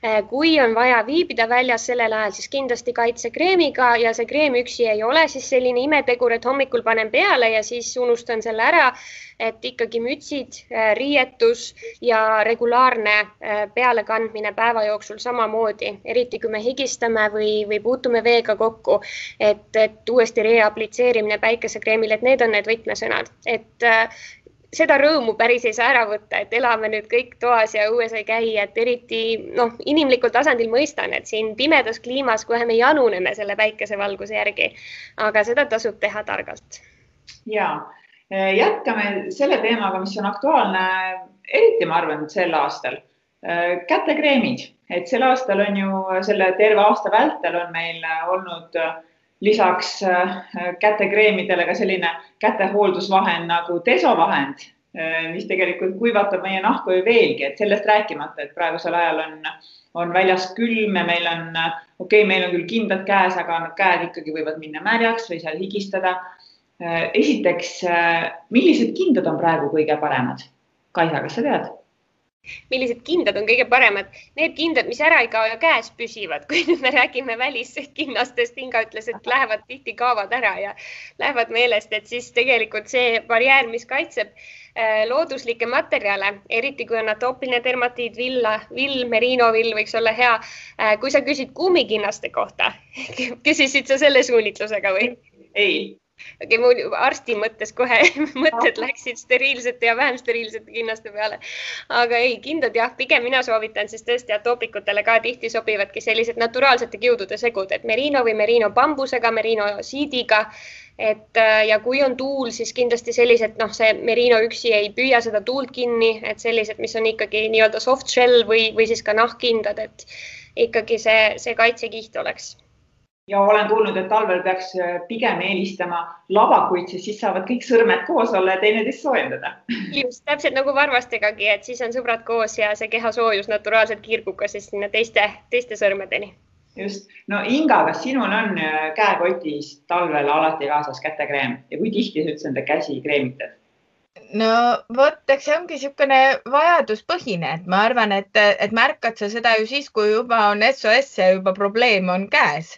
Äh, kui on vaja viibida väljas sellel ajal, siis kindlasti kaitsekreemiga ja see kreem üksi ei ole siis selline imetegur, et hommikul panen peale ja siis unustan selle ära et ikkagi mütsid, äh, riietus ja regulaarne pealekandmine päeva jooksul samamoodi, eriti kui me higistame või, või puutume veega kokku, et, et uuesti reaplitseerimine päikesekreemil, et need on need võtmesõnad, et äh, seda rõõmu päris ei saa ära võtta, et elame nüüd kõik toas ja õues ei käi, et eriti noh, inimlikul tasandil mõistan, et siin pimedas kliimas kohe me januneme selle päikesevalguse järgi. aga seda tasub teha targalt. ja jätkame selle teemaga, mis on aktuaalne, eriti ma arvan, sel aastal. Eh, kätekreemid, et sel aastal on ju selle terve aasta vältel on meil olnud lisaks eh, kätekreemidele ka selline kätehooldusvahend nagu desovahend, mis tegelikult kuivatab meie nahku ju veelgi, et sellest rääkimata, et praegusel ajal on, on väljas külm ja meil on, okei okay,, meil on küll kindad käes, aga käed ikkagi võivad minna märjaks või seal higistada Äh, esiteks, äh, millised kindad on praegu kõige paremad? Kaisa, kas sa tead? Millised kindad on kõige paremad? Need kindad, mis ära ei kao ja käes püsivad, kui nüüd me räägime väliskinnastest, Inga ütles, et lähevad tihti, kaovad ära ja lähevad meelest, et siis tegelikult see barjäär, mis kaitseb äh, looduslikke materjale, eriti kui on atoopiline dermatiid, villa, vill, merinovill võiks olla hea. kui sa küsid kummikinnaste kohta küsisid sa selle suunitlusega või? ei okei okay,, mul arsti mõttes kohe mõtted läksid steriilsete ja vähem steriilsete kinnaste peale. aga ei, kindad jah, pigem mina soovitan siis tõesti atoopikutele ka tihti sobivadki sellised naturaalsete kiudude segud, et merino või merino bambusega, merino siidiga. et äh, ja kui on tuul, siis kindlasti sellised, noh, see merino üksi ei püüa seda tuult kinni, et sellised, mis on ikkagi nii-öelda soft shell või, või siis ka nahkkindad, et ikkagi see, see kaitsekiht oleks ja olen kuulnud, et talvel peaks äh, pigem eelistama lavakuid, sest siis saavad kõik sõrmed koos olla ja teineteist soojendada. just täpselt nagu varvastegagi, et siis on sõbrad koos ja see kehasoojus naturaalselt kiirgub ka siis sinna teiste, teiste sõrmedeni. just, no Inga, kas sinul on äh, käekotis talvel alati kaasas kätekreem ja kui tihti sa üldse enda käsi kreemitad? no vot, eks see ongi niisugune vajaduspõhine, et ma arvan, et, et märkad sa seda ju siis, kui juba on SOS ja juba probleem on käes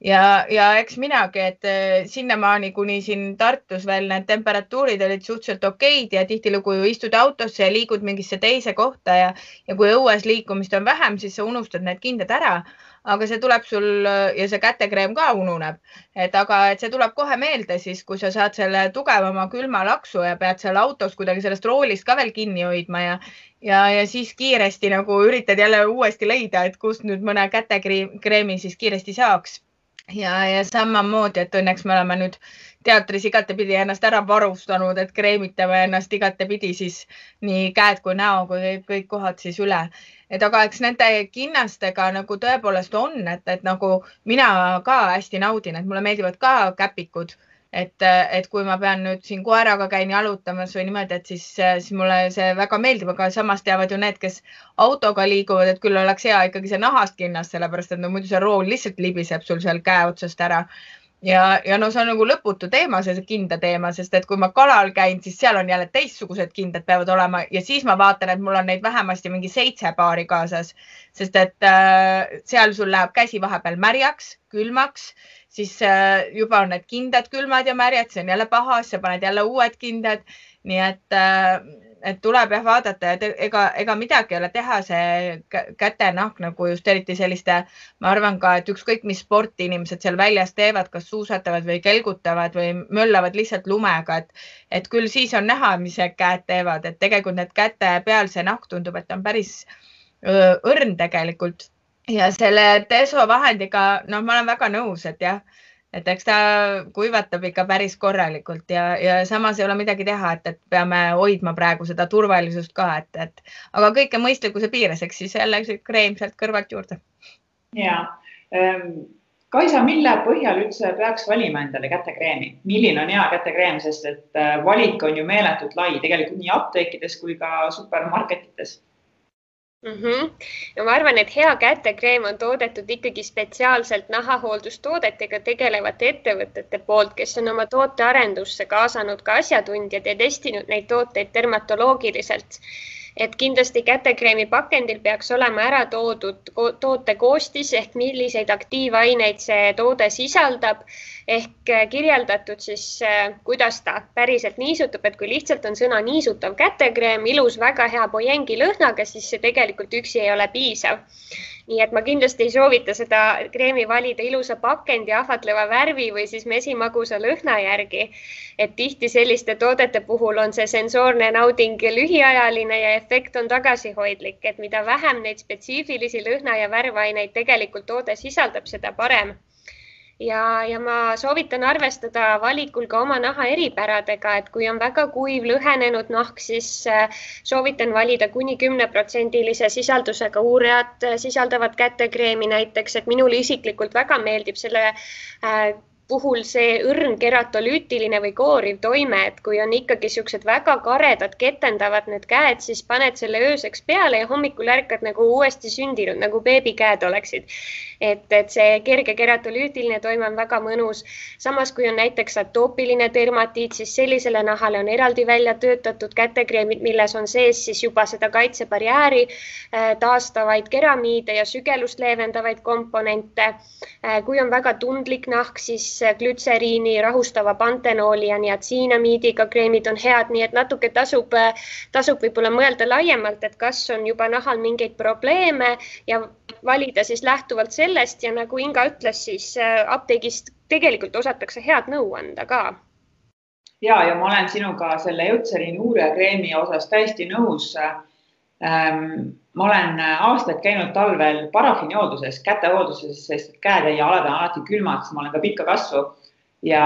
ja, ja eks minagi, et äh, sinnamaani, kuni siin Tartus veel need temperatuurid olid suhteliselt okeid ja tihtilugu ju istud autosse ja liigud mingisse teise kohta ja, ja kui õues liikumist on vähem, siis sa unustad need kindad ära. aga see tuleb sul ja see kätekreem ka ununeb, et aga, et see tuleb kohe meelde siis, kui sa saad selle tugevama külma laksu ja pead seal autos kuidagi sellest roolist ka veel kinni hoidma ja, ja, ja siis kiiresti nagu üritad jälle uuesti leida, et kust nüüd mõne kätekreemi siis kiiresti saaks ja, ja samamoodi, et õnneks me oleme nüüd teatris igatepidi ennast ära varustanud, et kreemitame ennast igatepidi siis nii käed kui näo kui kõik kohad siis üle. et aga eks nende kinnastega nagu tõepoolest on, et, et nagu mina ka hästi naudin, et mulle meeldivad ka käpikud et, et kui ma pean nüüd siin koeraga käin jalutamas või niimoodi, et siis, siis mulle see väga meeldib, aga samas teavad ju need, kes autoga liiguvad, et küll oleks hea ikkagi see nahast kinnas, sellepärast et no muidu see rool lihtsalt libiseb sul seal käe otsast ära. ja, ja no see on nagu lõputu teema, see kinda teema, sest et kui ma kalal käin, siis seal on jälle teistsugused kindad peavad olema ja siis ma vaatan, et mul on neid vähemasti mingi seitse paari kaasas, sest et äh, seal sul läheb käsi vahepeal märjaks, külmaks siis äh, juba on need kindad külmad ja märjad, see on jälle paha, siis sa paned jälle uued kindad. nii et, äh, et tuleb jah vaadata, et ega, ega midagi ei ole teha, see kätenahk nagu just eriti selliste, ma arvan ka, et ükskõik, mis sporti inimesed seal väljas teevad, kas suusatavad või kelgutavad või möllavad lihtsalt lumega, et, et küll siis on näha, mis need käed teevad, et tegelikult need käte peal see nahk tundub, et on päris õrn tegelikult ja selle desovahendiga, noh, ma olen väga nõus, et jah, et eks ta kuivatab ikka päris korralikult ja, ja samas ei ole midagi teha, et, et peame hoidma praegu seda turvalisust ka, et, et aga kõike mõistlikkuse piires, eks siis jälle kreem sealt kõrvalt juurde. ja ähm, Kaisa, mille põhjal üldse peaks valima endale kätekreemi, milline on hea kätekreem, sest et äh, valik on ju meeletult lai tegelikult nii apteekides kui ka supermarketites mm. -hmm. ja ma arvan, et hea kätekreem on toodetud ikkagi spetsiaalselt nahahooldustoodetega tegelevate ettevõtete poolt, kes on oma tootearendusse kaasanud ka asjatundjad ja testinud neid tooteid dermatoloogiliselt et kindlasti kätekreemi pakendil peaks olema ära toodud toote koostis ehk milliseid aktiivaineid see toode sisaldab. Ehk äh, kirjeldatud siis, äh, kuidas ta päriselt niisutab, et kui lihtsalt on sõna niisutav kätekreem, ilus, väga hea bojengi lõhnaga, siis see tegelikult üksi ei ole piisav nii et ma kindlasti ei soovita seda kreemi valida ilusa pakendi, ahvatleva värvi või siis mesimagusa lõhna järgi. et tihti selliste toodete puhul on see sensoorne nauding lühiajaline ja efekt on tagasihoidlik, et mida vähem neid spetsiifilisi lõhna ja värvaineid tegelikult toode sisaldab, seda parem ja, ja ma soovitan arvestada valikul ka oma naha eripäradega, et kui on väga kuiv lõhenenud nahk, siis äh, soovitan valida kuni kümneprotsendilise sisaldusega uurajat äh, sisaldavat kätekreemi näiteks, et minule isiklikult väga meeldib selle äh, puhul see õrn keratolüütiline või kooriv toime, et kui on ikkagi niisugused väga karedad, ketendavad need käed, siis paned selle ööseks peale ja hommikul ärkad nagu uuesti sündinud, nagu beebikäed oleksid. et, et see kerge keratolüütiline toime on väga mõnus. samas, kui on näiteks atoopiline dermatiit, siis sellisele nahale on eraldi välja töötatud kätekreemid, milles on sees siis juba seda kaitsebarjääri äh, taastavaid keramiide ja sügelust leevendavaid komponente. Äh, kui on väga tundlik nahk, siis glütseriini, rahustava pantenooli ja niatsiinamiidiga kreemid on head, nii et natuke tasub, tasub võib-olla mõelda laiemalt, et kas on juba nahal mingeid probleeme ja valida siis lähtuvalt sellest ja nagu Inga ütles, siis apteegist tegelikult osatakse head nõu anda ka. Ja, ja ma olen sinuga selle Eutseri nuurekreemi osas täiesti nõus ähm, ma olen aastaid käinud talvel parafiinihoolduses, kätehoolduses, sest käed ja jalad on alati külmad, siis ma olen ka pikka kasvu. ja,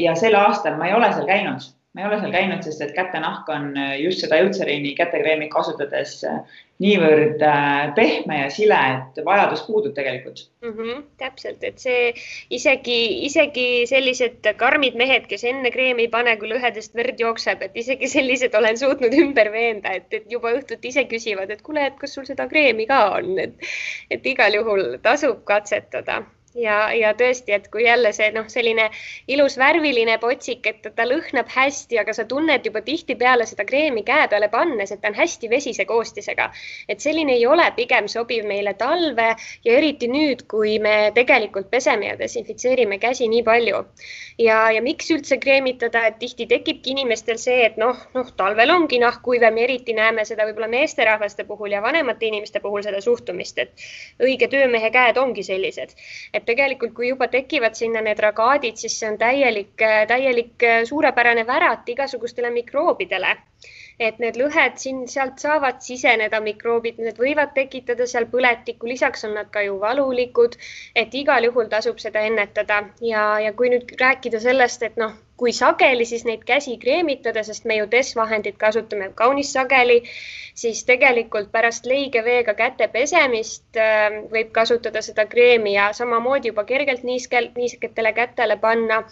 ja sel aastal ma ei ole seal käinud ma ei ole seal käinud, sest et kätenahk on äh, just seda Eutseriini kätekreemi kasutades äh, niivõrd äh, pehme ja sile, et vajadus puudub tegelikult mm. -hmm, täpselt, et see isegi, isegi sellised karmid mehed, kes enne kreemi ei pane, kui lõhedest verd jookseb, et isegi sellised olen suutnud ümber veenda, et, et juba õhtuti ise küsivad, et kuule, et kas sul seda kreemi ka on, et, et igal juhul tasub katsetada ja, ja tõesti, et kui jälle see noh, selline ilus värviline potsik, et ta lõhnab hästi, aga sa tunned juba tihtipeale seda kreemi käe peale pannes, et ta on hästi vesise koostisega. et selline ei ole pigem sobiv meile talve ja eriti nüüd, kui me tegelikult peseme ja desinfitseerime käsi nii palju. ja, ja miks üldse kreemitada, et tihti tekibki inimestel see, et noh, noh, talvel ongi nahk kuivem ja eriti näeme seda võib-olla meesterahvaste puhul ja vanemate inimeste puhul seda suhtumist, et õige töömehe käed ongi sellised, et et tegelikult, kui juba tekivad sinna need ragaadid, siis see on täielik, täielik suurepärane värat igasugustele mikroobidele. Et need lõhed siin, sealt saavad siseneda mikroobid, need võivad tekitada seal põletikku, lisaks on nad ka ju valulikud, et igal juhul tasub seda ennetada. Ja, ja kui nüüd rääkida sellest, et noh, kui sageli siis neid käsi kreemitada, sest me ju desvahendit kasutame kaunis sageli, siis tegelikult pärast leige veega käte pesemist äh, võib kasutada seda kreemi ja samamoodi juba kergelt niiskel, niisketele kätele panna.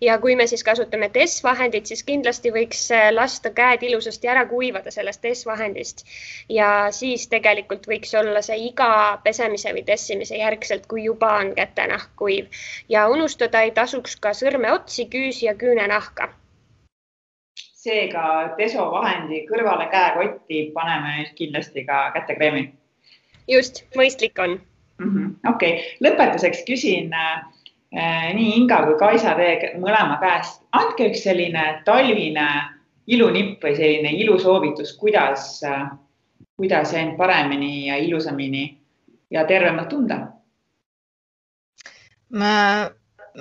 ja kui me siis kasutame desvahendit, siis kindlasti võiks äh, lasta käed ilusasti ära kuivada sellest desvahendist ja siis tegelikult võiks olla see iga pesemise või tessimise järgselt, kui juba on kätenahk kuiv ja unustada ei tasuks ka sõrmeotsi, küüsi ja küüsi küünenahka. seega desovahendi kõrvale käekotti paneme kindlasti ka kätekreemi. just, mõistlik on mm -hmm.. okei okay., lõpetuseks küsin äh, nii Inga kui Kaisa teie mõlema käest, andke üks selline talvine ilunipp või selline ilusoovitus, kuidas äh,, kuidas end paremini ja ilusamini ja tervemalt tunda? ma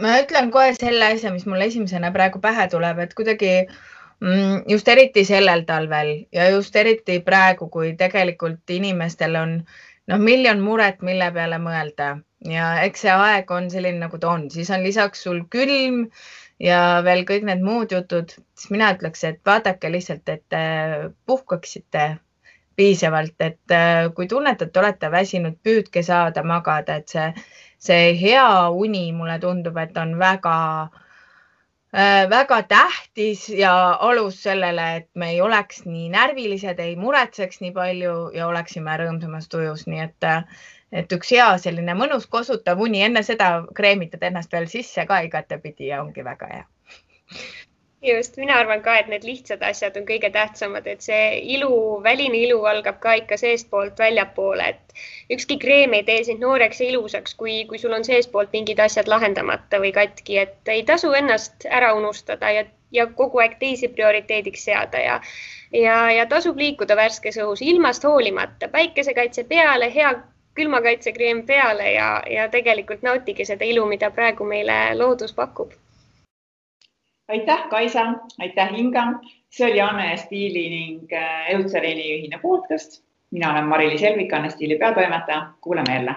ma ütlen kohe selle asja, mis mulle esimesena praegu pähe tuleb, et kuidagi mm, just eriti sellel talvel ja just eriti praegu, kui tegelikult inimestel on noh, miljon muret, mille peale mõelda. Ja eks see aeg on selline, nagu ta on, siis on lisaks sul külm ja veel kõik need muud jutud, siis mina ütleks, et vaadake lihtsalt, et puhkaksite piisavalt, et äh, kui tunnete, et olete väsinud, püüdke saada magada, et see see hea uni, mulle tundub, et on väga äh, väga tähtis ja alus sellele, et me ei oleks nii närvilised, ei muretseks nii palju ja oleksime rõõmsamas tujus, nii et, et üks hea selline mõnus kosutav uni, enne seda kreemitad ennast veel sisse ka igatepidi ja ongi väga hea just, mina arvan ka, et need lihtsad asjad on kõige tähtsamad, et see ilu, väline ilu algab ka ikka seestpoolt väljapoole, et ükski kreem ei tee sind nooreks ja ilusaks, kui, kui sul on seestpoolt mingid asjad lahendamata või katki, et ei tasu ennast ära unustada ja, ja kogu aeg teisi prioriteediks seada ja ja, ja tasub liikuda värskes õhus ilmast hoolimata, päikesekaitse peale, hea külmakaitsekreem peale ja, ja tegelikult nautige seda ilu, mida praegu meile loodus pakub aitäh, Kaisa, aitäh, Inga. see oli Anne Stiili ning äh, Eutseriini ühine podcast. mina olen Mari-Liis Elvik, Anne Stiili peatoimetaja. kuuleme jälle